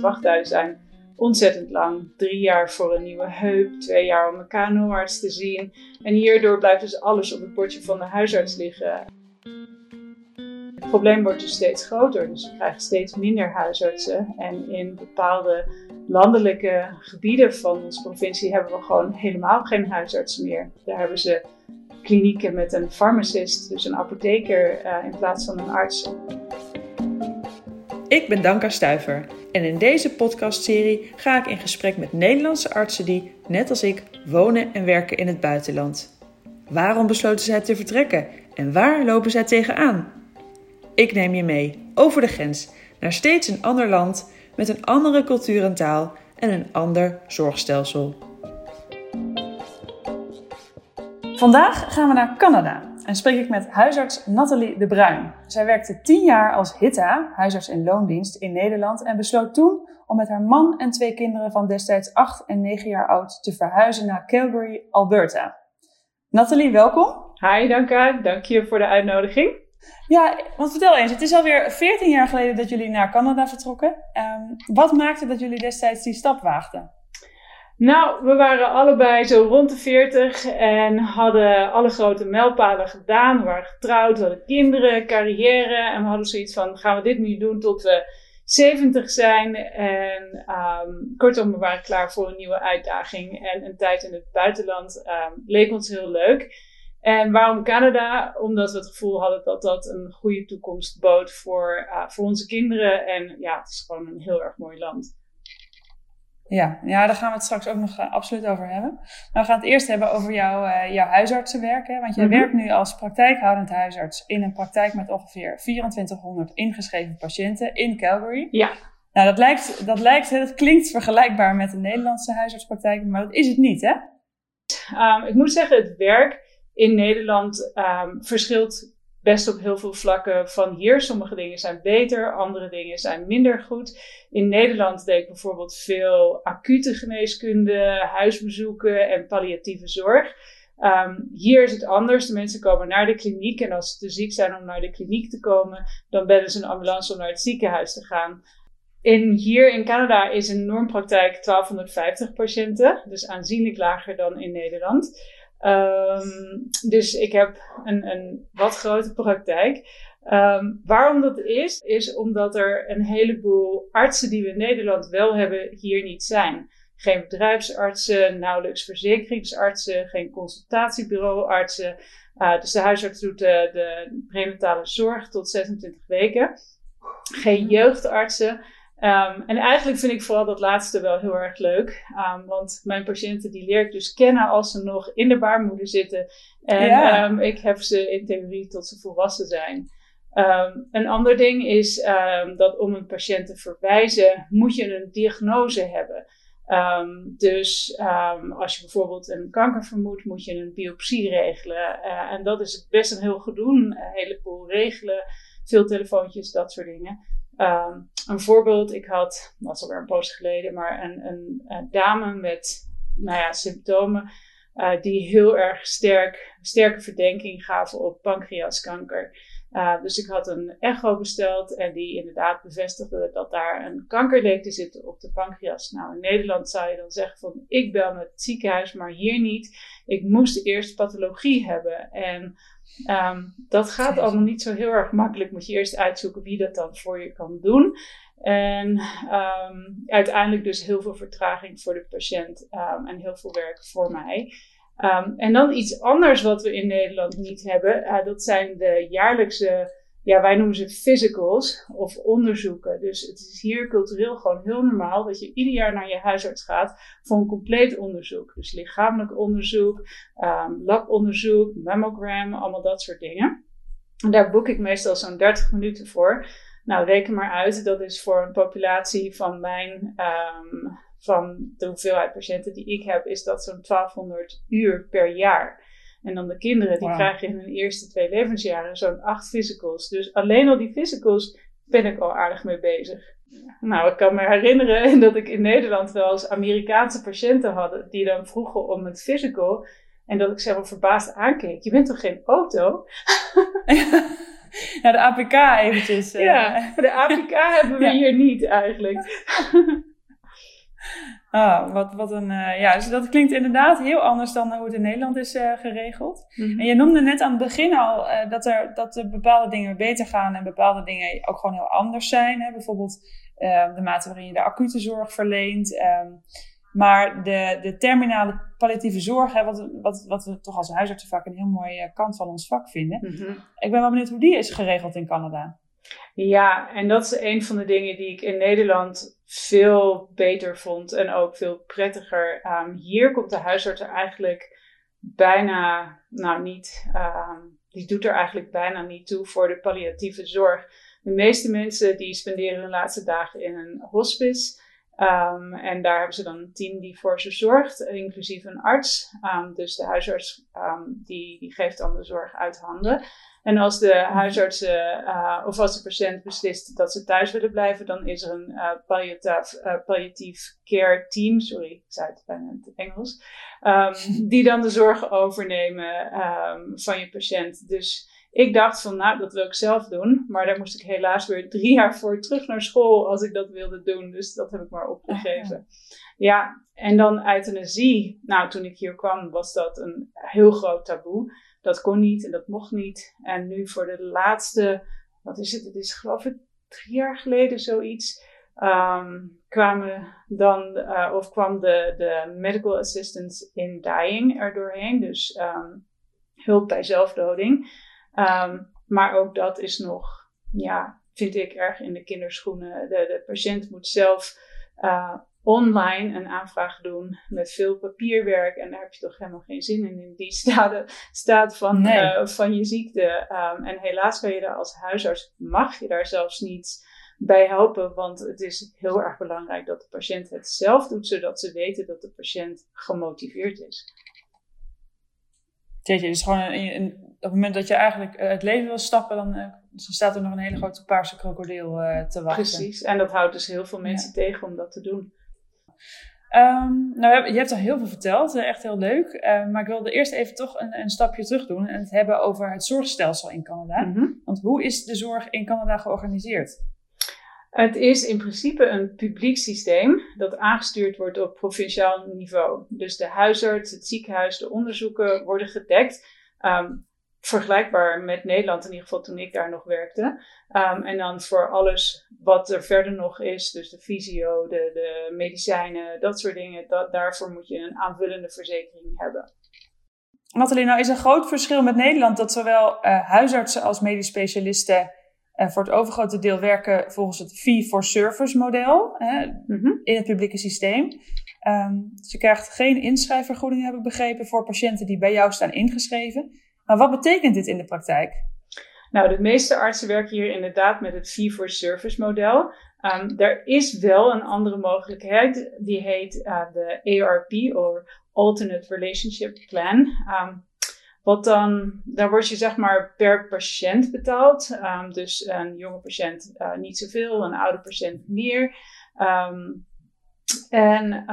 De zijn ontzettend lang. Drie jaar voor een nieuwe heup, twee jaar om een KNO-arts te zien. En hierdoor blijft dus alles op het bordje van de huisarts liggen. Het probleem wordt dus steeds groter, dus we krijgen steeds minder huisartsen. En in bepaalde landelijke gebieden van onze provincie hebben we gewoon helemaal geen huisartsen meer. Daar hebben ze klinieken met een farmacist, dus een apotheker, uh, in plaats van een arts. Ik ben Danka Stuiver en in deze podcastserie ga ik in gesprek met Nederlandse artsen die, net als ik, wonen en werken in het buitenland. Waarom besloten zij te vertrekken en waar lopen zij tegenaan? Ik neem je mee over de grens naar steeds een ander land met een andere cultuur en taal en een ander zorgstelsel. Vandaag gaan we naar Canada en spreek ik met huisarts Nathalie de Bruin. Zij werkte tien jaar als HITA, huisarts in loondienst, in Nederland en besloot toen om met haar man en twee kinderen van destijds 8 en 9 jaar oud te verhuizen naar Calgary, Alberta. Nathalie, welkom. Hi, Danka. Dank je voor de uitnodiging. Ja, want vertel eens, het is alweer 14 jaar geleden dat jullie naar Canada vertrokken. Um, wat maakte dat jullie destijds die stap waagden? Nou, we waren allebei zo rond de 40 en hadden alle grote mijlpalen gedaan. We waren getrouwd, we hadden kinderen, carrière. En we hadden zoiets van: gaan we dit nu doen tot we 70 zijn? En um, kortom, we waren klaar voor een nieuwe uitdaging. En een tijd in het buitenland um, leek ons heel leuk. En waarom Canada? Omdat we het gevoel hadden dat dat een goede toekomst bood voor, uh, voor onze kinderen. En ja, het is gewoon een heel erg mooi land. Ja, ja, daar gaan we het straks ook nog uh, absoluut over hebben. Maar we gaan het eerst hebben over jouw, uh, jouw huisartsenwerk. Hè? Want jij mm -hmm. werkt nu als praktijkhoudend huisarts in een praktijk met ongeveer 2400 ingeschreven patiënten in Calgary. Ja. Nou, dat lijkt, dat lijkt, dat klinkt vergelijkbaar met de Nederlandse huisartspraktijk, maar dat is het niet, hè? Um, ik moet zeggen, het werk in Nederland um, verschilt best op heel veel vlakken van hier. Sommige dingen zijn beter, andere dingen zijn minder goed. In Nederland deed ik bijvoorbeeld veel acute geneeskunde, huisbezoeken en palliatieve zorg. Um, hier is het anders. De mensen komen naar de kliniek en als ze te ziek zijn om naar de kliniek te komen, dan bellen ze een ambulance om naar het ziekenhuis te gaan. In, hier in Canada is een normpraktijk 1250 patiënten, dus aanzienlijk lager dan in Nederland. Um, dus ik heb een, een wat grote praktijk. Um, waarom dat is, is omdat er een heleboel artsen die we in Nederland wel hebben, hier niet zijn. Geen bedrijfsartsen, nauwelijks verzekeringsartsen, geen consultatiebureauartsen. Uh, dus de huisarts doet de, de prenatale zorg tot 26 weken. Geen jeugdartsen. Um, en eigenlijk vind ik vooral dat laatste wel heel erg leuk. Um, want mijn patiënten die leer ik dus kennen als ze nog in de baarmoeder zitten. En ja. um, ik heb ze in theorie tot ze volwassen zijn. een ander ding is dat om een patiënt te verwijzen moet je een diagnose hebben. dus als je bijvoorbeeld een kanker vermoedt, moet je een biopsie regelen. Uh, en dat is best een heel gedoe, een heleboel regelen, veel telefoontjes, dat soort dingen. Um, een voorbeeld, ik had, dat is alweer een poos geleden, maar een, een, dame met nou ja, symptomen uh, die heel erg sterk, sterke verdenking gaven op pancreaskanker. Uh, dus ik had een echo besteld en die inderdaad bevestigde dat daar een kanker leek te zitten op de pancreas. Nou, in Nederland zou je dan zeggen van ik bel met het ziekenhuis, maar hier niet. Ik moest eerst pathologie hebben en Um, dat gaat allemaal niet zo heel erg makkelijk. Moet je eerst uitzoeken wie dat dan voor je kan doen. En um, uiteindelijk dus heel veel vertraging voor de patiënt um, en heel veel werk voor mij. en dan iets anders wat we in Nederland niet hebben. Uh, dat zijn de jaarlijkse ja, wij noemen ze physicals of onderzoeken. Dus het is hier cultureel gewoon heel normaal dat je ieder jaar naar je huisarts gaat voor een compleet onderzoek. Dus lichamelijk onderzoek, um, labonderzoek, mammogram, allemaal dat soort dingen. En daar boek ik meestal zo'n 30 minuten voor. Nou, reken maar uit, dat is voor een populatie van mijn, um, van de hoeveelheid patiënten die ik heb, is dat zo'n 1200 uur per jaar. En dan de kinderen, die wow. krijgen in hun eerste twee levensjaren zo'n acht physicals. Dus alleen al die physicals ben ik al aardig mee bezig. Nou, ik kan me herinneren dat ik in Nederland wel eens Amerikaanse patiënten had die dan vroegen om het physical. En dat ik ze wel verbaasd aankeek. Je bent toch geen auto? ja, de APK eventjes. Ja, de APK hebben we hier niet eigenlijk. Ah, wat, wat een, uh, ja, dus dat klinkt inderdaad heel anders dan hoe het in Nederland is uh, geregeld. Mhm. En je noemde net aan het begin al uh, dat, er, dat er bepaalde dingen beter gaan en bepaalde dingen ook gewoon heel anders zijn. Hè? Bijvoorbeeld de mate waarin je de acute zorg verleent. Um, maar de, de terminale palliatieve zorg, hè, wat, wat, wat we toch als huisartsen vaak een heel mooie kant van ons vak vinden. Mhm. Ik ben wel benieuwd hoe die is geregeld in Canada. Ja, en dat is een van de dingen die ik in Nederland veel beter vond en ook veel prettiger. Um, hier komt de huisarts er eigenlijk bijna, nou niet, um, die doet er eigenlijk bijna niet toe voor de palliatieve zorg. De meeste mensen die spenderen hun laatste dagen in een hospice. Um, en daar hebben ze dan een team die voor ze zorgt, inclusief een arts. Dus de huisarts die, die geeft dan de zorg uit handen. En als de huisarts uh, of als de patiënt beslist dat ze thuis willen blijven, dan is er een uh, palliatief, uh, palliatief care team, sorry, ik zei het bijna in het Engels, die dan de zorg overnemen van je patiënt. Dus ik dacht van, nou, dat wil ik zelf doen. Maar daar moest ik helaas weer drie jaar voor terug naar school als ik dat wilde doen. Dus dat heb ik maar opgegeven. Ja, en dan euthanasie. Nou, toen ik hier kwam was dat een heel groot taboe. Dat kon niet en dat mocht niet. En nu voor de laatste, wat is het? Het is geloof ik drie jaar geleden zoiets. Um, kwamen dan, uh, of kwam de, de medical assistance in dying er doorheen. Dus um, hulp bij zelfdoding. Um, maar ook dat is nog, ja, vind ik erg in de kinderschoenen. De, de patiënt moet zelf uh, online een aanvraag doen met veel papierwerk. En daar heb je toch helemaal geen zin in, in die staat, staat van, Nee. uh, van je ziekte. Um, en helaas kan je daar als huisarts, mag je daar zelfs niet bij helpen. Want het is heel erg belangrijk dat de patiënt het zelf doet, zodat ze weten dat de patiënt gemotiveerd is. Jeetje, dus gewoon een, een, op het moment dat je eigenlijk uh, het leven wil stappen, dan, uh, dan, staat er nog een hele grote paarse krokodil uh, te wachten. Precies, en dat houdt dus heel veel mensen ja. tegen om dat te doen. Um, nou, je hebt al heel veel verteld, echt heel leuk. Uh, maar ik wilde eerst even toch een, een, stapje terug doen en het hebben over het zorgstelsel in Canada. Mm -hmm. Want hoe is de zorg in Canada georganiseerd? Het is in principe een publiek systeem dat aangestuurd wordt op provinciaal niveau. Dus de huisarts, het ziekenhuis, de onderzoeken worden gedekt. Um, vergelijkbaar met Nederland, in ieder geval toen ik daar nog werkte. Um, en dan voor alles wat er verder nog is, dus de fysio, de, de medicijnen, dat soort dingen, dat, daarvoor moet je een aanvullende verzekering hebben. Nathalie, nou is een groot verschil met Nederland dat zowel uh, huisartsen als medisch specialisten uh, voor het overgrote deel werken volgens het fee-for-service model hè, -hmm. in het publieke systeem. Um, dus je krijgt geen inschrijfvergoeding, heb ik begrepen, voor patiënten die bij jou staan ingeschreven. Maar wat betekent dit in de praktijk? Nou, de meeste artsen werken hier inderdaad met het fee-for-service model. Um, er is wel een andere mogelijkheid, die heet uh, de ARP, of Alternate Relationship Plan. Um, wat dan, daar word je zeg maar per patiënt betaald. Um, dus een jonge patiënt uh, niet zoveel, een oude patiënt meer. En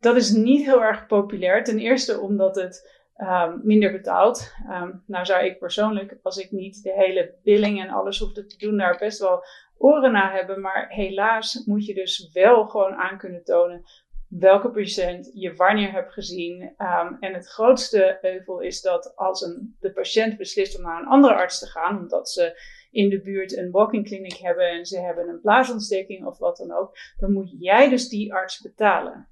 dat is niet heel erg populair. Ten eerste omdat het um, minder betaalt. Um, nou zou ik persoonlijk, als ik niet de hele billing en alles hoefde te doen, daar best wel oren naar hebben. Maar helaas moet je dus wel gewoon aan kunnen tonen welke patiënt je wanneer hebt gezien. Um, en het grootste euvel is dat als een, de patiënt beslist om naar een andere arts te gaan, omdat ze in de buurt een walking clinic hebben en ze hebben een blaasontsteking of wat dan ook, dan moet jij dus die arts betalen.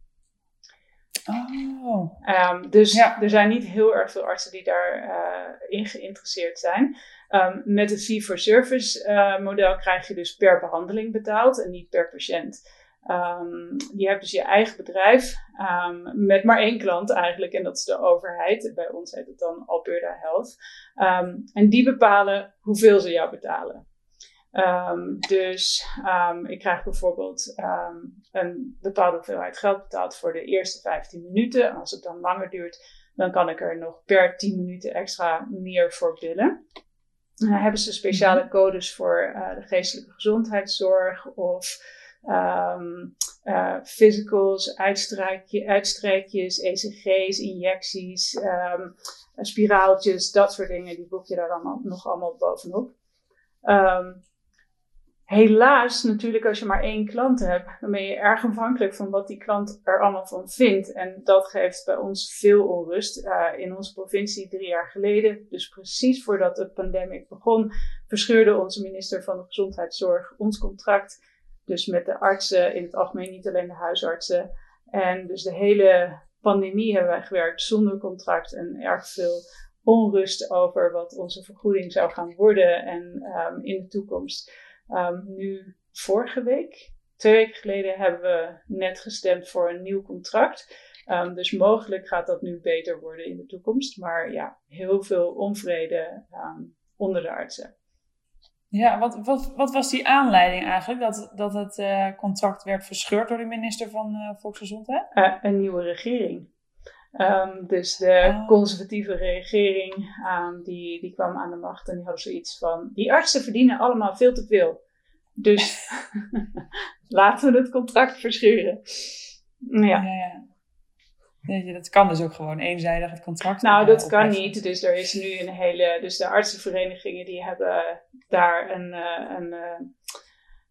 Oh. Um, dus Ja. er zijn niet heel erg veel artsen die daarin uh, in geïnteresseerd zijn. Um, met het fee-for-service uh, model krijg je dus per behandeling betaald en niet per patiënt. Um, je hebt dus je eigen bedrijf um, met maar één klant eigenlijk en dat is de overheid. Bij ons heet het dan Alberta Health. En die bepalen hoeveel ze jou betalen. Dus ik krijg bijvoorbeeld een bepaalde hoeveelheid geld betaald voor de eerste 15 minuten. En als het dan langer duurt, dan kan ik er nog per 10 minuten extra meer voor billen. Dan hebben ze speciale codes voor uh, de geestelijke gezondheidszorg of Um, uh, physicals, uitstrijkje, uitstrijkjes, ECG's, injecties, um, spiraaltjes, dat soort dingen. Die boek je daar allemaal, nog allemaal bovenop. Ehm, helaas, natuurlijk, als je maar één klant hebt, dan ben je erg afhankelijk van wat die klant er allemaal van vindt. En dat geeft bij ons veel onrust. Uh, in onze provincie drie jaar geleden, dus precies voordat de pandemie begon, verscheurde onze minister van de Gezondheidszorg ons contract. Dus met de artsen in het algemeen, niet alleen de huisartsen. En dus de hele pandemie hebben wij gewerkt zonder contract en erg veel onrust over wat onze vergoeding zou gaan worden en um, in de toekomst. Um, nu, vorige week, twee weken geleden, hebben we net gestemd voor een nieuw contract. Um, dus mogelijk gaat dat nu beter worden in de toekomst. Maar ja, heel veel onvrede onder de artsen. Ja, wat, wat, wat was die aanleiding eigenlijk dat, dat het uh, contract werd verscheurd door de minister van uh, Volksgezondheid? Uh, een nieuwe regering. Um, dus de oh. conservatieve regering um, die, die kwam aan de macht en die hadden zoiets van: die artsen verdienen allemaal veel te veel. Dus laten we het contract verscheuren. Ja. ja, ja. Dat kan dus ook gewoon eenzijdig het contract. Nou, dat kan niet. Dus er is nu een hele. Dus de artsenverenigingen die hebben daar een. Uh, een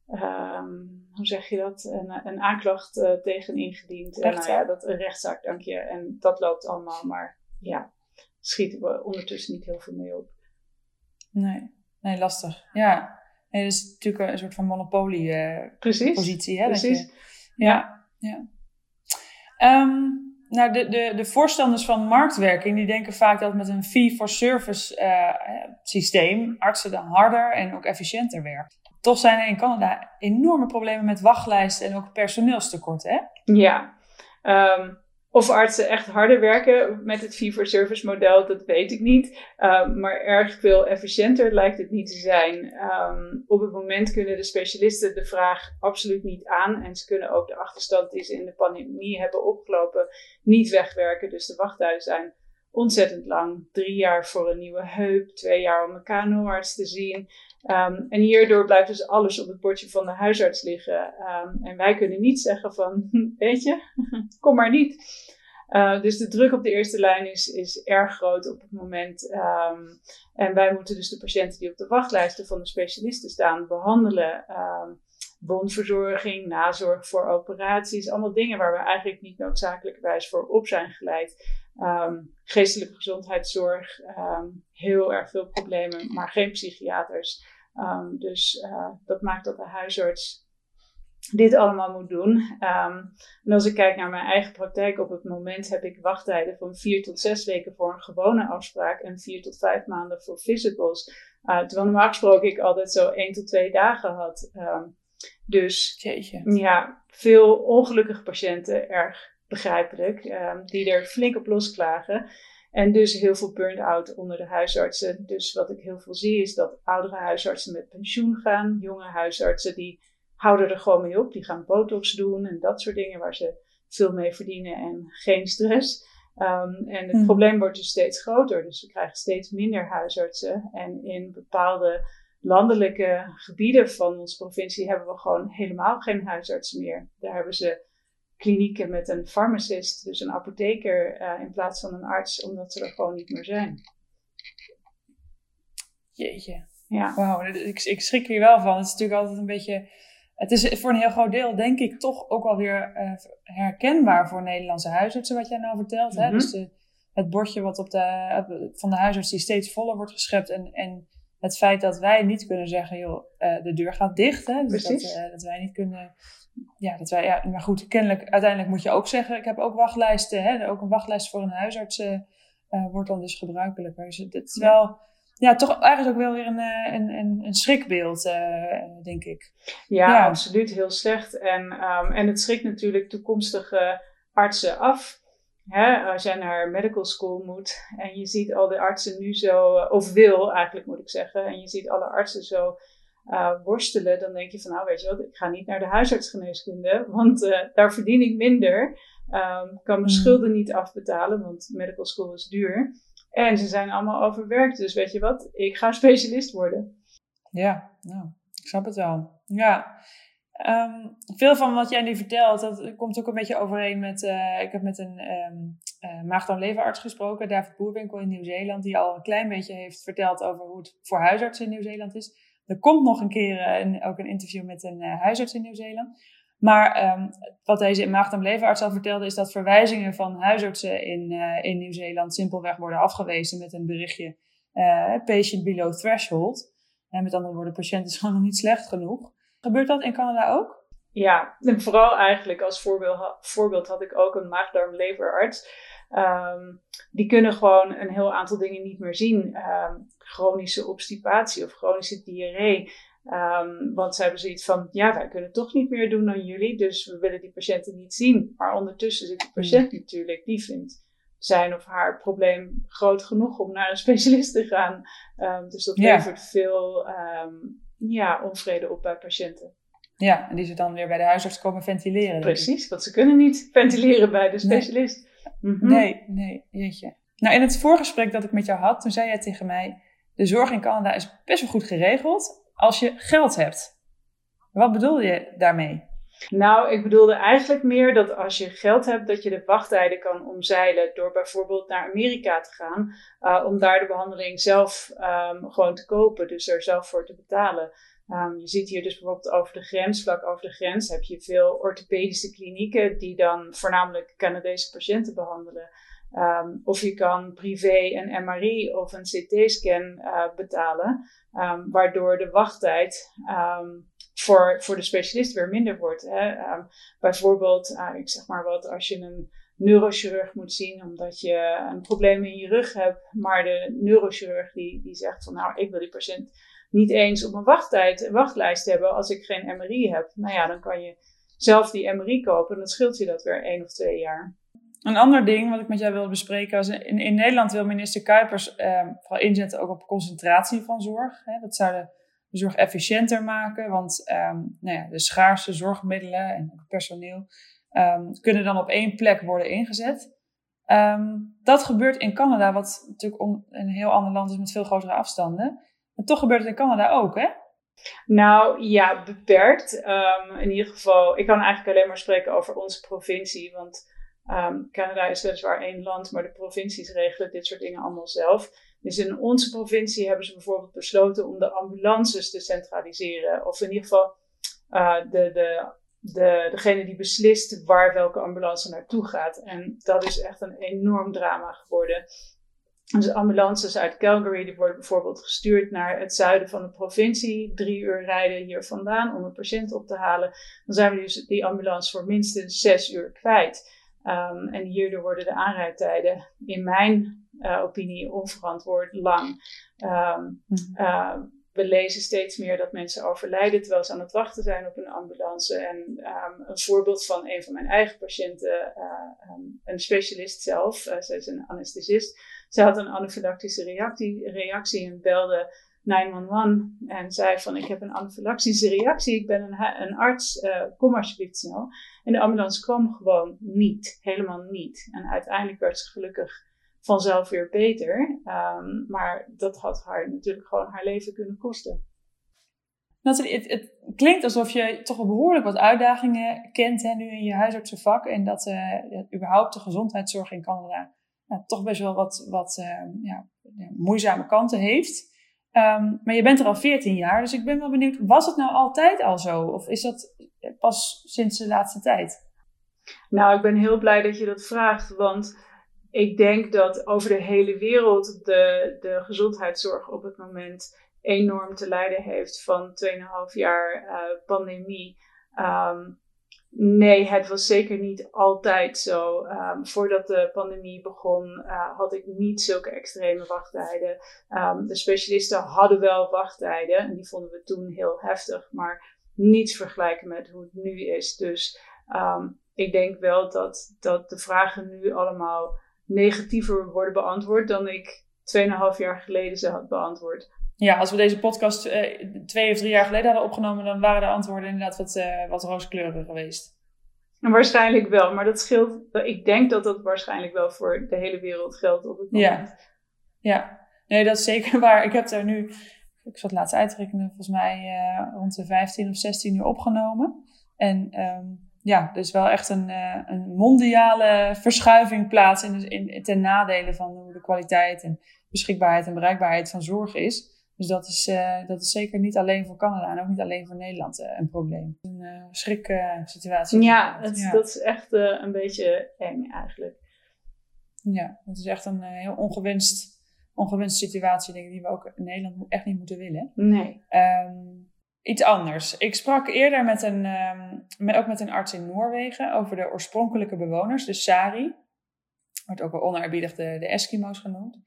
uh, um, hoe zeg je dat? Een, een aanklacht uh, tegen ingediend. En, nou ja, dat, een rechtszaak, dank je. En dat loopt allemaal, maar ja, schieten we ondertussen niet heel veel mee op. Nee, nee lastig. Ja. Nee, dat is natuurlijk een soort van monopolie-positie. hè? Precies. Je, ja, ja. Um, nou, de, de, de voorstanders van marktwerking die denken vaak dat met een fee-for-service uh, systeem artsen dan harder en ook efficiënter werken. Toch zijn er in Canada enorme problemen met wachtlijsten en ook personeelstekort, hè? Ja, um, of artsen echt harder werken met het fee-for-service model, dat weet ik niet. Um, maar erg veel efficiënter lijkt het niet te zijn. Um, op het moment kunnen de specialisten de vraag absoluut niet aan. En ze kunnen ook de achterstand die ze in de pandemie hebben opgelopen niet wegwerken. Dus de wachttijden zijn ontzettend lang. Drie jaar voor een nieuwe heup, twee jaar om een KNO-arts te zien. Um, en hierdoor blijft dus alles op het bordje van de huisarts liggen. Um, en wij kunnen niet zeggen van, weet je, kom maar niet. Uh, dus de druk op de eerste lijn is, is erg groot op het moment. Um, en wij moeten dus de patiënten die op de wachtlijsten van de specialisten staan behandelen. Bondverzorging, nazorg voor operaties, allemaal dingen waar we eigenlijk niet noodzakelijkerwijs voor op zijn geleid. Geestelijke gezondheidszorg, heel erg veel problemen, maar geen psychiaters. Um, dus uh, dat maakt dat de huisarts dit allemaal moet doen. Um, en als ik kijk naar mijn eigen praktijk, op het moment heb ik wachttijden van vier tot zes weken voor een gewone afspraak en vier tot vijf maanden voor physicals. Uh, terwijl normaal gesproken ik altijd zo één tot twee dagen had. Um, dus Jeetje. ja, veel ongelukkige patiënten, erg begrijpelijk, um, die er flink op losklagen. En dus heel veel burn-out onder de huisartsen. Dus wat ik heel veel zie is dat oudere huisartsen met pensioen gaan, jonge huisartsen die houden er gewoon mee op. Die gaan botox doen en dat soort dingen waar ze veel mee verdienen en geen stress. Um, en het hmm. probleem wordt dus steeds groter. Dus we krijgen steeds minder huisartsen. En in bepaalde landelijke gebieden van onze provincie hebben we gewoon helemaal geen huisartsen meer. Daar hebben ze klinieken met een farmacist, dus een apotheker, uh, in plaats van een arts, omdat ze er gewoon niet meer zijn. Jeetje. Ja. Wauw, ik, ik schrik hier wel van. Het is natuurlijk altijd een beetje. Het is voor een heel groot deel, denk ik, toch ook wel weer uh, herkenbaar voor Nederlandse huisartsen, wat jij nou vertelt. hè? Mhm. Dus de, het bordje wat op de, van de huisarts die steeds voller wordt geschept. En, en het feit dat wij niet kunnen zeggen, joh, uh, de deur gaat dicht. Hè? Dus dat, dat, wij niet kunnen ja, dat wij, ja, maar goed, kennelijk, uiteindelijk moet je ook zeggen, ik heb ook wachtlijsten, hè, ook een wachtlijst voor een huisarts uh, wordt dan dus gebruikelijk. Dus het is wel, ja, toch eigenlijk ook wel weer een, eh, een, een, een schrikbeeld, uh, denk ik. Ja, ja, absoluut, heel slecht. En, um, en het schrikt natuurlijk toekomstige artsen af. Hè, als jij naar medical school moet en je ziet al de artsen nu zo, of wil eigenlijk moet ik zeggen, en je ziet alle artsen zo uh, worstelen, dan denk je van nou weet je wat, ik ga niet naar de huisartsgeneeskunde, want uh, daar verdien ik minder. Um, kan mijn mm. schulden niet afbetalen, want medical school is duur. En ze zijn allemaal overwerkt, dus weet je wat, ik ga specialist worden. Ja, nou, ik snap het wel. Ja, um, veel van wat jij nu vertelt, dat komt ook een beetje overeen met, uh, ik heb met een um, uh, maag-darm-leverarts gesproken, David Boerwinkel in Nieuw-Zeeland, die al een klein beetje heeft verteld over hoe het voor huisartsen in Nieuw-Zeeland is. Er komt nog een keer een, ook een interview met een huisarts in Nieuw-Zeeland. Maar um, wat deze in maagdarm leverarts al vertelde, is dat verwijzingen van huisartsen in, in Nieuw-Zeeland simpelweg worden afgewezen met een berichtje patient below threshold. En met andere woorden, de patiënt is gewoon nog niet slecht genoeg. Gebeurt dat in Canada ook? Ja, en vooral eigenlijk als voorbeeld, voorbeeld had ik ook een maagdarm-leverarts. Um, die kunnen gewoon een heel aantal dingen niet meer zien. Um, chronische obstipatie of chronische diarree. Um, want ze hebben zoiets van, ja, wij kunnen toch niet meer doen dan jullie, dus we willen die patiënten niet zien. Maar ondertussen zit de patiënt mm. natuurlijk, die vindt zijn of haar probleem groot genoeg om naar een specialist te gaan. dus dat levert veel ja, onvrede op bij patiënten. Ja, en die ze dan weer bij de huisarts komen ventileren. Precies, want ze kunnen niet ventileren bij de specialist. Nee, mhm. nee, nee, jeetje. Nou, in het voorgesprek dat ik met jou had, toen zei jij tegen mij: de zorg in Canada is best wel goed geregeld als je geld hebt. Wat bedoel je daarmee? Nou, ik bedoelde eigenlijk meer dat als je geld hebt, dat je de wachttijden kan omzeilen door bijvoorbeeld naar Amerika te gaan, uh, om daar de behandeling zelf um, gewoon te kopen, dus er zelf voor te betalen. Um, je ziet hier dus bijvoorbeeld over de grens, vlak over de grens, heb je veel orthopedische klinieken die dan voornamelijk Canadese patiënten behandelen. Um, of je kan privé een MRI of een CT-scan uh, betalen, um, waardoor de wachttijd voor, voor de specialist weer minder wordt. Hè. bijvoorbeeld, uh, ik zeg maar wat, als je een neurochirurg moet zien omdat je een probleem in je rug hebt, maar de neurochirurg die, die zegt van nou, ik wil die patiënt niet eens op een wachttijd, wachtlijst hebben als ik geen MRI heb. Nou ja, dan kan je zelf die MRI kopen en dan scheelt je dat weer één of twee jaar. Een ander ding wat ik met jou wil bespreken, is in, Nederland wil minister Kuipers eh, vooral inzetten ook op concentratie van zorg. Hè. Dat zou de, zorg efficiënter maken, want ehm, nou ja, de schaarse zorgmiddelen en personeel um, kunnen dan op één plek worden ingezet. Um, dat gebeurt in Canada, wat natuurlijk een heel ander land is met veel grotere afstanden. En toch gebeurt het in Canada ook, hè? Nou ja, beperkt. Um, in ieder geval, ik kan eigenlijk alleen maar spreken over onze provincie. Want um, Canada is weliswaar één land, maar de provincies regelen dit soort dingen allemaal zelf. Dus in onze provincie hebben ze bijvoorbeeld besloten om de ambulances te centraliseren. Of in ieder geval uh, de, de, de, degene die beslist waar welke ambulance naartoe gaat. En dat is echt een enorm drama geworden. Dus ambulances uit Calgary die worden bijvoorbeeld gestuurd naar het zuiden van de provincie. Drie uur rijden hier vandaan om een patiënt op te halen. Dan zijn we dus die ambulance voor minstens zes uur kwijt. Um, en hierdoor worden de aanrijdtijden in mijn uh, opinie onverantwoord lang. Um, uh, we lezen steeds meer dat mensen overlijden terwijl ze aan het wachten zijn op een ambulance. En um, een voorbeeld van een van mijn eigen patiënten, uh, um, een specialist zelf, zij is een anesthesist. Ze had een anafylactische reactie, reactie en belde 911 en zei van ik heb een anafylactische reactie, ik ben een, arts, uh, kom alsjeblieft snel. En de ambulance kwam gewoon niet, helemaal niet. En uiteindelijk werd ze gelukkig vanzelf weer beter. Um, maar dat had haar natuurlijk gewoon haar leven kunnen kosten. het, het, klinkt alsof je toch behoorlijk wat uitdagingen kent hè, nu in je huisartsenvak. En dat uh, überhaupt de gezondheidszorg in Canada nou, toch best wel wat, wat uh, ja, moeizame kanten heeft. Um, maar je bent er al 14 jaar, dus ik ben wel benieuwd, was het nou altijd al zo? Of is dat pas sinds de laatste tijd? Nou, ik ben heel blij dat je dat vraagt, want ik denk dat over de hele wereld de, de gezondheidszorg op het moment enorm te lijden heeft van 2,5 jaar uh, pandemie. Um, nee, het was zeker niet altijd zo. Um, voordat de pandemie begon, uh, had ik niet zulke extreme wachttijden. Um, de specialisten hadden wel wachttijden en die vonden we toen heel heftig, maar niets vergelijken met hoe het nu is. Dus ik denk wel dat, dat de vragen nu allemaal negatiever worden beantwoord dan ik 2,5 jaar geleden ze had beantwoord. Ja, als we deze podcast uh, twee of drie jaar geleden hadden opgenomen, dan waren de antwoorden inderdaad wat, uh, wat rooskleuriger geweest. En waarschijnlijk wel, maar dat scheelt. Ik denk dat dat waarschijnlijk wel voor de hele wereld geldt op het moment. Ja, ja. nee, dat is zeker waar. Ik heb daar nu, ik zat laatst uitrekenen, volgens mij uh, rond de 15 of 16 uur opgenomen. En um, ja, dus wel echt een, uh, een mondiale verschuiving plaats in, in, ten nadele van hoe de kwaliteit en beschikbaarheid en bereikbaarheid van zorg is. Dus dat is, uh, dat is zeker niet alleen voor Canada en ook niet alleen voor Nederland uh, een probleem. Een uh, schrik situatie. Ja, het, ja, dat is echt een beetje eng eigenlijk. Ja, het is echt een heel ongewenst, ongewenst situatie, denk ik, die we ook in Nederland echt niet moeten willen. Nee. Um, iets anders. Ik sprak eerder met een, um, met, ook met een arts in Noorwegen over de oorspronkelijke bewoners, de Sari. Wordt ook wel oneerbiedig de, de Eskimo's genoemd.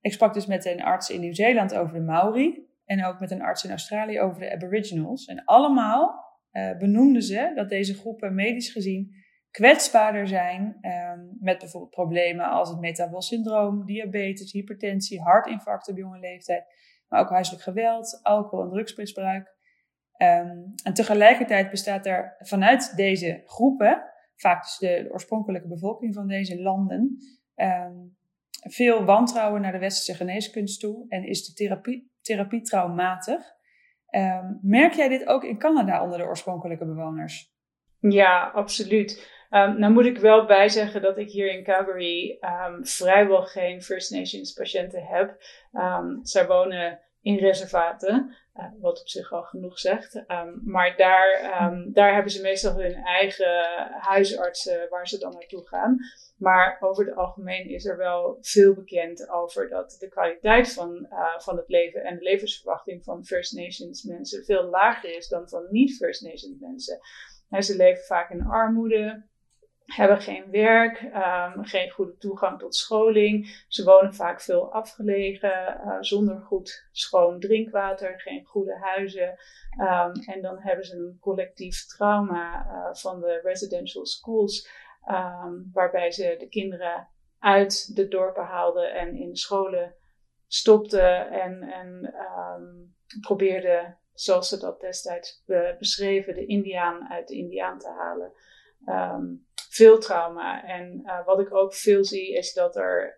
Ik sprak dus met een arts in Nieuw-Zeeland over de Maori. En ook met een arts in Australië over de Aboriginals. En allemaal uh, benoemden ze dat deze groepen medisch gezien kwetsbaarder zijn um, met bijvoorbeeld problemen als het metabol syndroom, diabetes, hypertensie, hartinfarct op jonge leeftijd, maar ook huiselijk geweld, alcohol- en drugsmisbruik. Um, en tegelijkertijd bestaat er vanuit deze groepen, vaak dus de, oorspronkelijke bevolking van deze landen, um, veel wantrouwen naar de westerse geneeskunst toe en is de therapie, therapie traumatig. Um, merk jij dit ook in Canada onder de oorspronkelijke bewoners? Ja, absoluut. Um, nou moet ik wel bijzeggen dat ik hier in Calgary um, vrijwel geen First Nations patiënten heb. Zij wonen in reservaten, uh, wat op zich al genoeg zegt. maar daar, daar hebben ze meestal hun eigen huisartsen waar ze dan naartoe gaan. Maar over het algemeen is er wel veel bekend over dat de kwaliteit van, uh, van het leven en de levensverwachting van First Nations mensen veel lager is dan van niet-First Nations mensen. En ze leven vaak in armoede, hebben geen werk, um, geen goede toegang tot scholing. Ze wonen vaak veel afgelegen, uh, zonder goed schoon drinkwater, geen goede huizen. Um, en dan hebben ze een collectief trauma uh, van de residential schools. Um, waarbij ze de kinderen uit de dorpen haalden en in scholen stopten en, en probeerden, zoals ze dat destijds beschreven, de Indiaan uit de Indiaan te halen. Veel trauma. En uh, wat ik ook veel zie is dat er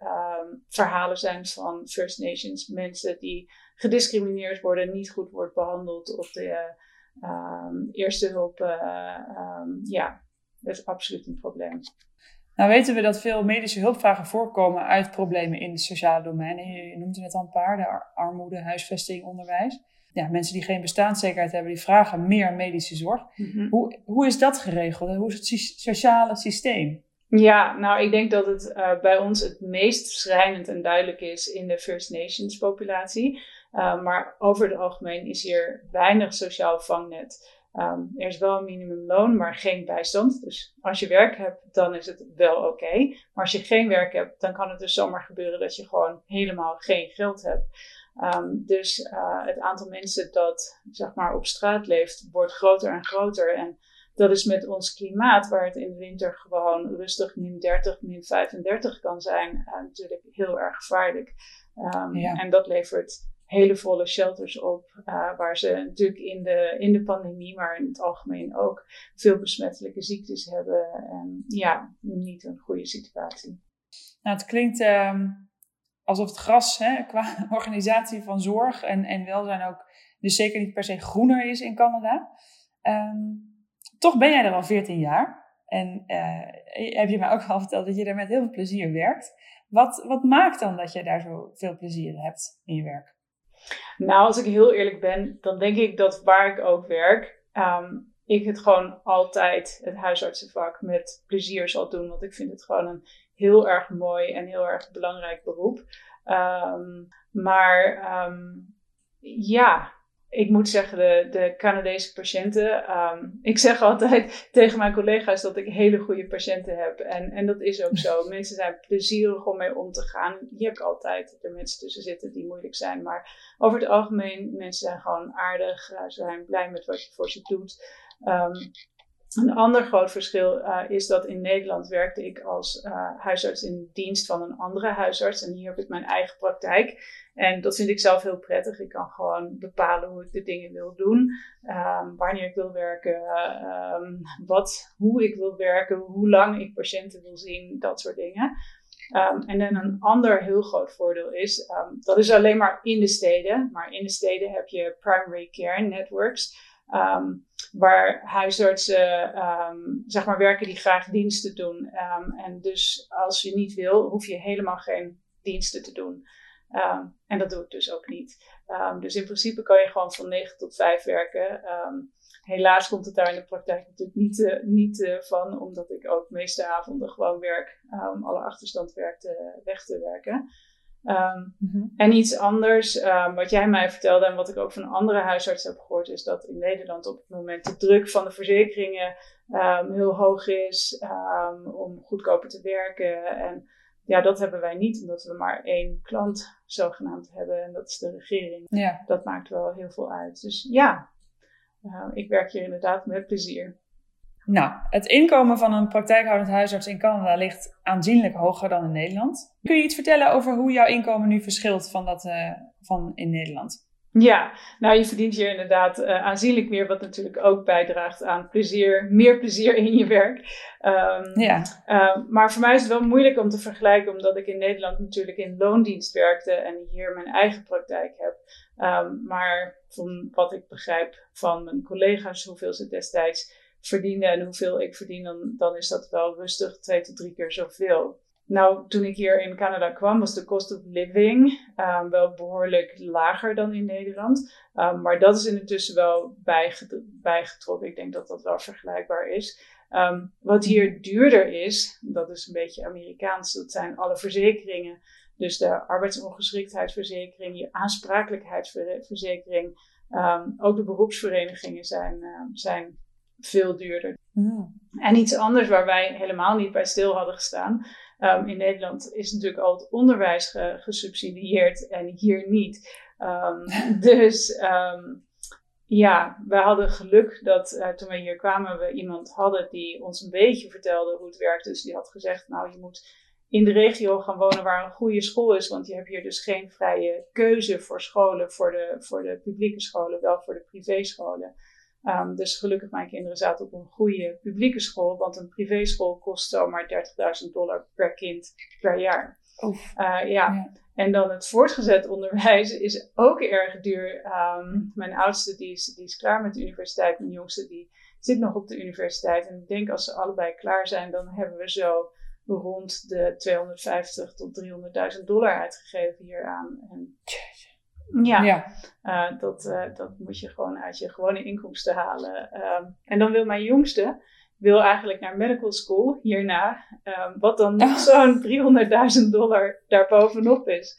verhalen zijn van First Nations mensen die gediscrimineerd worden, niet goed wordt behandeld op de eerste hulp. Uh, ja, dat is absoluut een probleem. Nou weten we dat veel medische hulpvragen voorkomen uit problemen in het sociale domein. Je noemt er net al een paar, de armoede, huisvesting, onderwijs. Ja, mensen die geen bestaanszekerheid hebben, die vragen meer medische zorg. Mhm. hoe, hoe is dat geregeld? Hoe is het sociale systeem? Ja, nou, ik denk dat het uh, bij ons het meest schrijnend en duidelijk is in de First Nations populatie. Uh, maar over het algemeen is hier weinig sociaal vangnet. Um, er is wel een minimumloon, maar geen bijstand. Dus als je werk hebt, dan is het wel oké. Maar als je geen werk hebt, dan kan het dus zomaar gebeuren dat je gewoon helemaal geen geld hebt. Um, dus uh, het aantal mensen dat zeg maar, op straat leeft, wordt groter en groter. En dat is met ons klimaat, waar het in de winter gewoon rustig min 30, min 35 kan zijn, uh, natuurlijk heel erg gevaarlijk. Um, ja. En dat levert hele volle shelters op, uh, waar ze natuurlijk in de, in de pandemie, maar in het algemeen ook veel besmettelijke ziektes hebben. En ja, niet een goede situatie. Nou, het klinkt uh, alsof het gras hè, qua organisatie van zorg en, en welzijn ook dus zeker niet per se groener is in Canada. Um, toch ben jij er al 14 jaar. En uh, heb je mij ook al verteld dat je daar met heel veel plezier werkt. Wat, wat maakt dan dat je daar zo veel plezier hebt in je werk? Nou, als ik heel eerlijk ben, dan denk ik dat waar ik ook werk, um, ik het gewoon altijd, het huisartsenvak, met plezier zal doen. Want ik vind het gewoon een heel erg mooi en heel erg belangrijk beroep. Um, maar um, ja, ik moet zeggen, de, de Canadese patiënten. Um, ik zeg altijd tegen mijn collega's dat ik hele goede patiënten heb. En, en dat is ook zo. mensen zijn plezierig om mee om te gaan. Je hebt altijd er mensen tussen zitten die moeilijk zijn. Maar over het algemeen, mensen zijn gewoon aardig. Uh, ze zijn blij met wat je voor ze doet. Um, een ander groot verschil uh, is dat in Nederland werkte ik als uh, huisarts in dienst van een andere huisarts. En hier heb ik mijn eigen praktijk. En dat vind ik zelf heel prettig. Ik kan gewoon bepalen hoe ik de dingen wil doen, um, wanneer ik wil werken, um, wat, hoe ik wil werken, hoe lang ik patiënten wil zien, dat soort dingen. Um, en dan een ander heel groot voordeel is, dat is alleen maar in de steden. Maar in de steden heb je primary care networks. Waar huisartsen um, zeg maar werken die graag diensten doen. Um, en dus als je niet wil, hoef je helemaal geen diensten te doen. Um, en dat doe ik dus ook niet. Ehm, dus in principe kan je gewoon van 9 tot 5 werken. Ehm, helaas komt het daar in de praktijk natuurlijk niet, uh, niet uh, van, omdat ik ook meeste avonden gewoon werk om alle achterstandwerk te, weg te werken. Um, mm-hmm. En iets anders, um, wat jij mij vertelde en wat ik ook van andere huisartsen heb gehoord, is dat in Nederland op het moment de druk van de verzekeringen um, heel hoog is om goedkoper te werken. En ja, dat hebben wij niet, omdat we maar één klant zogenaamd hebben en dat is de regering. Ja. Dat maakt wel heel veel uit. Dus ja, uh, ik werk hier inderdaad met plezier. Nou, het inkomen van een praktijkhoudend huisarts in Canada ligt aanzienlijk hoger dan in Nederland. Kun je iets vertellen over hoe jouw inkomen nu verschilt van dat uh, van in Nederland? Ja, nou je verdient hier inderdaad uh, aanzienlijk meer, wat natuurlijk ook bijdraagt aan plezier, meer plezier in je werk. Um, ja. Uh, maar voor mij is het wel moeilijk om te vergelijken, omdat ik in Nederland natuurlijk in loondienst werkte en hier mijn eigen praktijk heb. Um, maar van wat ik begrijp van mijn collega's, hoeveel ze destijds verdienen en hoeveel ik verdien, dan, dan is dat wel rustig twee tot drie keer zoveel. Nou, toen ik hier in Canada kwam, was de cost of living um, wel behoorlijk lager dan in Nederland. Um, maar dat is intussen wel bijgetrokken. Ik denk dat dat wel vergelijkbaar is. Um, wat hier duurder is, dat is een beetje Amerikaans, dat zijn alle verzekeringen. Dus de arbeidsongeschiktheidsverzekering, je aansprakelijkheidsverzekering, ook de beroepsverenigingen zijn, zijn veel duurder. Mm. En iets anders waar wij helemaal niet bij stil hadden gestaan. Um, in Nederland is natuurlijk al het onderwijs ge gesubsidieerd en hier niet. Um, dus um, ja, we hadden geluk dat uh, toen we hier kwamen, we iemand hadden die ons een beetje vertelde hoe het werkt. Dus die had gezegd, nou je moet in de regio gaan wonen waar een goede school is. Want je hebt hier dus geen vrije keuze voor scholen, voor de, voor de publieke scholen, wel voor de privéscholen. Um, dus gelukkig mijn kinderen zaten op een goede publieke school, want een privéschool kost zomaar 30.000 dollar per kind per jaar. Uh, ja. ja. En dan het voortgezet onderwijs is ook erg duur. Um, mijn oudste die is, die is klaar met de universiteit, mijn jongste die zit nog op de universiteit. En ik denk als ze allebei klaar zijn, dan hebben we zo rond de 250 tot 300.000 dollar uitgegeven hieraan. En ja, ja. Uh, dat, uh, dat moet je gewoon uit je gewone inkomsten halen. Um, en dan wil mijn jongste wil eigenlijk naar medical school hierna, um, wat dan nog zo'n 300.000 dollar daarbovenop is.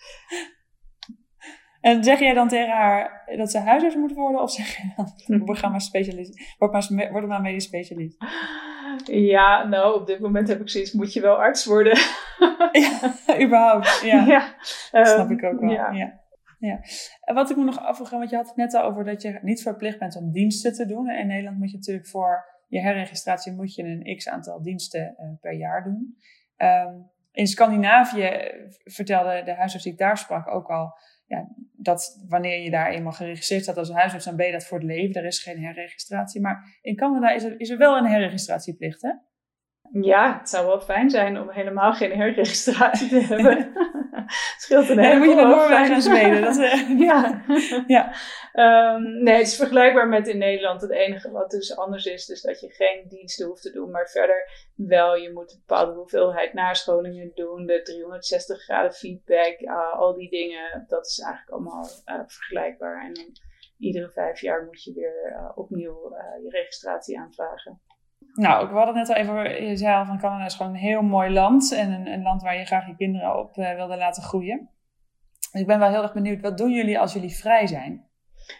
En zeg jij dan tegen haar dat ze huisarts moet worden? Of zeg je dan, word maar specialist, word maar, word maar medisch specialist? Ja, nou, op dit moment heb ik zoiets, moet je wel arts worden? ja, überhaupt, ja. ja um, snap ik ook wel, ja. ja. Ja, en wat ik me nog afvraag, want je had het net al over dat je niet verplicht bent om diensten te doen. In Nederland moet je natuurlijk voor je herregistratie moet je een x aantal diensten uh, per jaar doen. Um, in Scandinavië eh, vertelde de huisarts die ik daar sprak ook al, ja, dat wanneer je daar eenmaal geregistreerd staat als huisarts, dan ben je dat voor het leven. Er is geen herregistratie. Maar in Canada is er, is er wel een herregistratieplicht, hè? Ja, het zou wel fijn zijn om helemaal geen herregistratie te hebben. Scheelt een hele Dan moet je naar Noorwegen en Zweden. Dat, uh, ja. ja. Um, nee, het is vergelijkbaar met in Nederland. Het enige wat dus anders is, dus dat je geen diensten hoeft te doen. Maar verder wel, je moet een bepaalde hoeveelheid nascholingen doen. De 360 graden feedback, uh, al die dingen. Dat is eigenlijk allemaal uh, vergelijkbaar. En dan iedere vijf jaar moet je weer opnieuw je registratie aanvragen. Nou, ik hadden het net al even, je zei al van Canada is gewoon een heel mooi land. En een, een land waar je graag je kinderen op uh, wilde laten groeien. Ik ben wel heel erg benieuwd, wat doen jullie als jullie vrij zijn?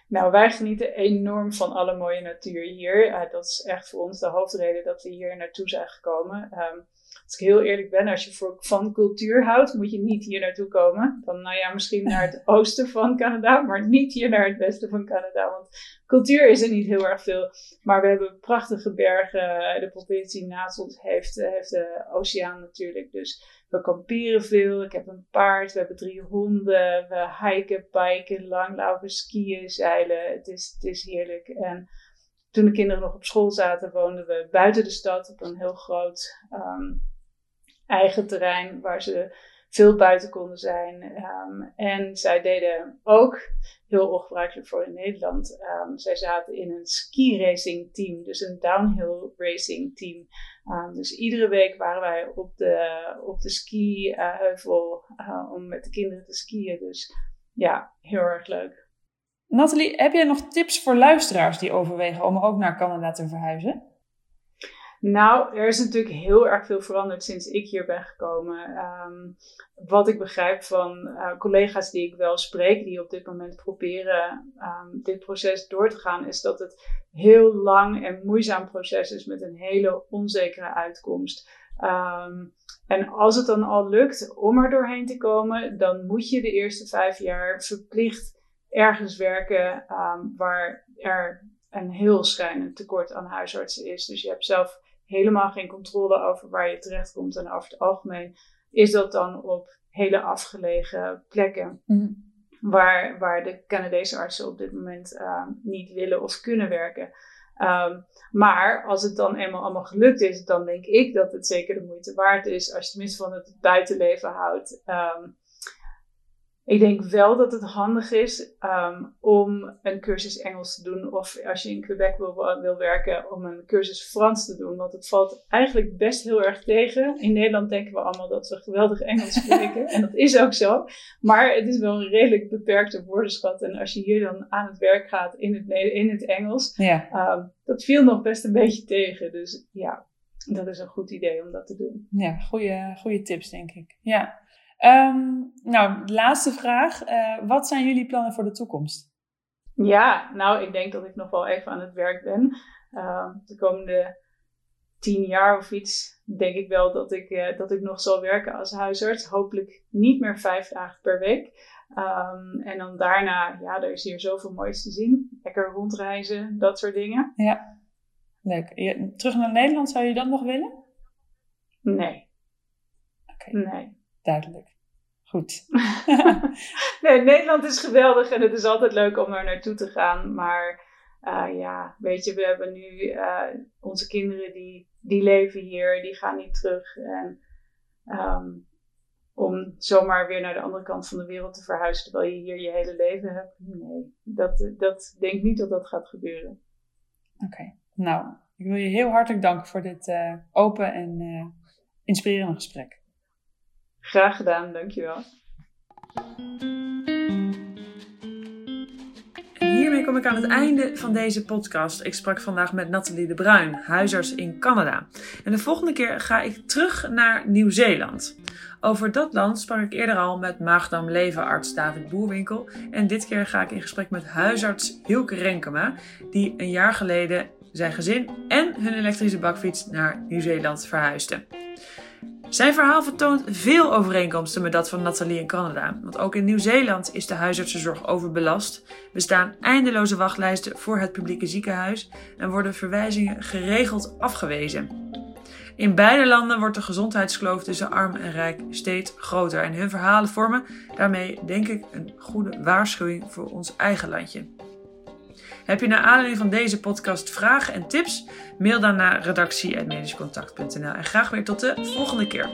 Nou, wij genieten enorm van alle mooie natuur hier. Uh, dat is echt voor ons de hoofdreden dat we hier naartoe zijn gekomen. Um, als ik heel eerlijk ben, als je voor, van cultuur houdt, moet je niet hier naartoe komen. Dan, nou ja, misschien naar het oosten van Canada, maar niet hier naar het westen van Canada. Want cultuur is er niet heel erg veel. Maar we hebben prachtige bergen. De provincie naast ons heeft, heeft de oceaan natuurlijk. Dus we kamperen veel. Ik heb een paard. We hebben drie honden. We hiken, biken, langlopen, skiën, zeilen. Het is, het is heerlijk. En toen de kinderen nog op school zaten, woonden we buiten de stad op een heel groot um, eigen terrein waar ze veel buiten konden zijn. Um, en zij deden ook, heel ongebruikelijk voor in Nederland, um, zij zaten in een ski racing team, dus een downhill racing team. Dus iedere week waren wij op de, op de ski uh, heuvel uh, om met de kinderen te skiën. Dus ja, heel erg leuk. Nathalie, heb jij nog tips voor luisteraars die overwegen om ook naar Canada te verhuizen? Nou, er is natuurlijk heel erg veel veranderd sinds ik hier ben gekomen. Ehm, wat ik begrijp van uh, collega's die ik wel spreek, die op dit moment proberen um, dit proces door te gaan, is dat het heel lang en moeizaam proces is met een hele onzekere uitkomst. Um, en als het dan al lukt om er doorheen te komen, dan moet je de eerste vijf jaar verplicht ergens werken waar er een heel schrijnend tekort aan huisartsen is. Dus je hebt zelf helemaal geen controle over waar je terechtkomt. En over het algemeen is dat dan op hele afgelegen plekken. Mhm. Waar, waar de Canadese artsen op dit moment uh, niet willen of kunnen werken. Um, maar als het dan eenmaal allemaal gelukt is, dan denk ik dat het zeker de moeite waard is. Als je tenminste van het buitenleven houdt. Um, ik denk wel dat het handig is um, om een cursus Engels te doen. Of als je in Quebec wil, wil werken, om een cursus Frans te doen. Want het valt eigenlijk best heel erg tegen. In Nederland denken we allemaal dat we geweldig Engels spreken. en dat is ook zo. Maar het is wel een redelijk beperkte woordenschat. En als je hier dan aan het werk gaat in het, in het Engels. Ja. Um, dat viel nog best een beetje tegen. Dus ja, dat is een goed idee om dat te doen. Ja, goede, goede tips denk ik. Ja. Um, nou, laatste vraag. Uh, wat zijn jullie plannen voor de toekomst? Ja, nou, ik denk dat ik nog wel even aan het werk ben. Uh, de komende tien jaar of iets denk ik wel dat ik, uh, dat ik nog zal werken als huisarts. Hopelijk niet meer vijf dagen per week. Um, en dan daarna, ja, er is hier zoveel moois te zien. Lekker rondreizen, dat soort dingen. Ja, leuk. Je, terug naar Nederland, zou je dat nog willen? Nee. Oké. Nee duidelijk. Goed. nee, Nederland is geweldig en het is altijd leuk om er naartoe te gaan. Maar uh, ja, weet je, we hebben nu uh, onze kinderen die, die leven hier, die gaan niet terug. En um, om zomaar weer naar de andere kant van de wereld te verhuizen terwijl je hier je hele leven hebt, nee, dat, dat denk niet dat dat gaat gebeuren. Oké, nou, ik wil je heel hartelijk danken voor dit uh, open en inspirerende gesprek. Graag gedaan, dankjewel. Hiermee kom ik aan het einde van deze podcast. Ik sprak vandaag met Nathalie de Bruin, huisarts in Canada. En de volgende keer ga ik terug naar Nieuw-Zeeland. Over dat land sprak ik eerder al met maagdarm-levenarts David Boerwinkel. En dit keer ga ik in gesprek met huisarts Hilke Renkema, die een jaar geleden zijn gezin en hun elektrische bakfiets naar Nieuw-Zeeland verhuisde. Zijn verhaal vertoont veel overeenkomsten met dat van Nathalie in Canada. Want ook in Nieuw-Zeeland is de huisartsenzorg overbelast. Bestaan eindeloze wachtlijsten voor het publieke ziekenhuis en worden verwijzingen geregeld afgewezen. In beide landen wordt de gezondheidskloof tussen arm en rijk steeds groter. En hun verhalen vormen daarmee, denk ik, een goede waarschuwing voor ons eigen landje. Heb je naar aanleiding van deze podcast vragen en tips? Mail dan naar redactie.mediscontact.nl en graag weer tot de volgende keer.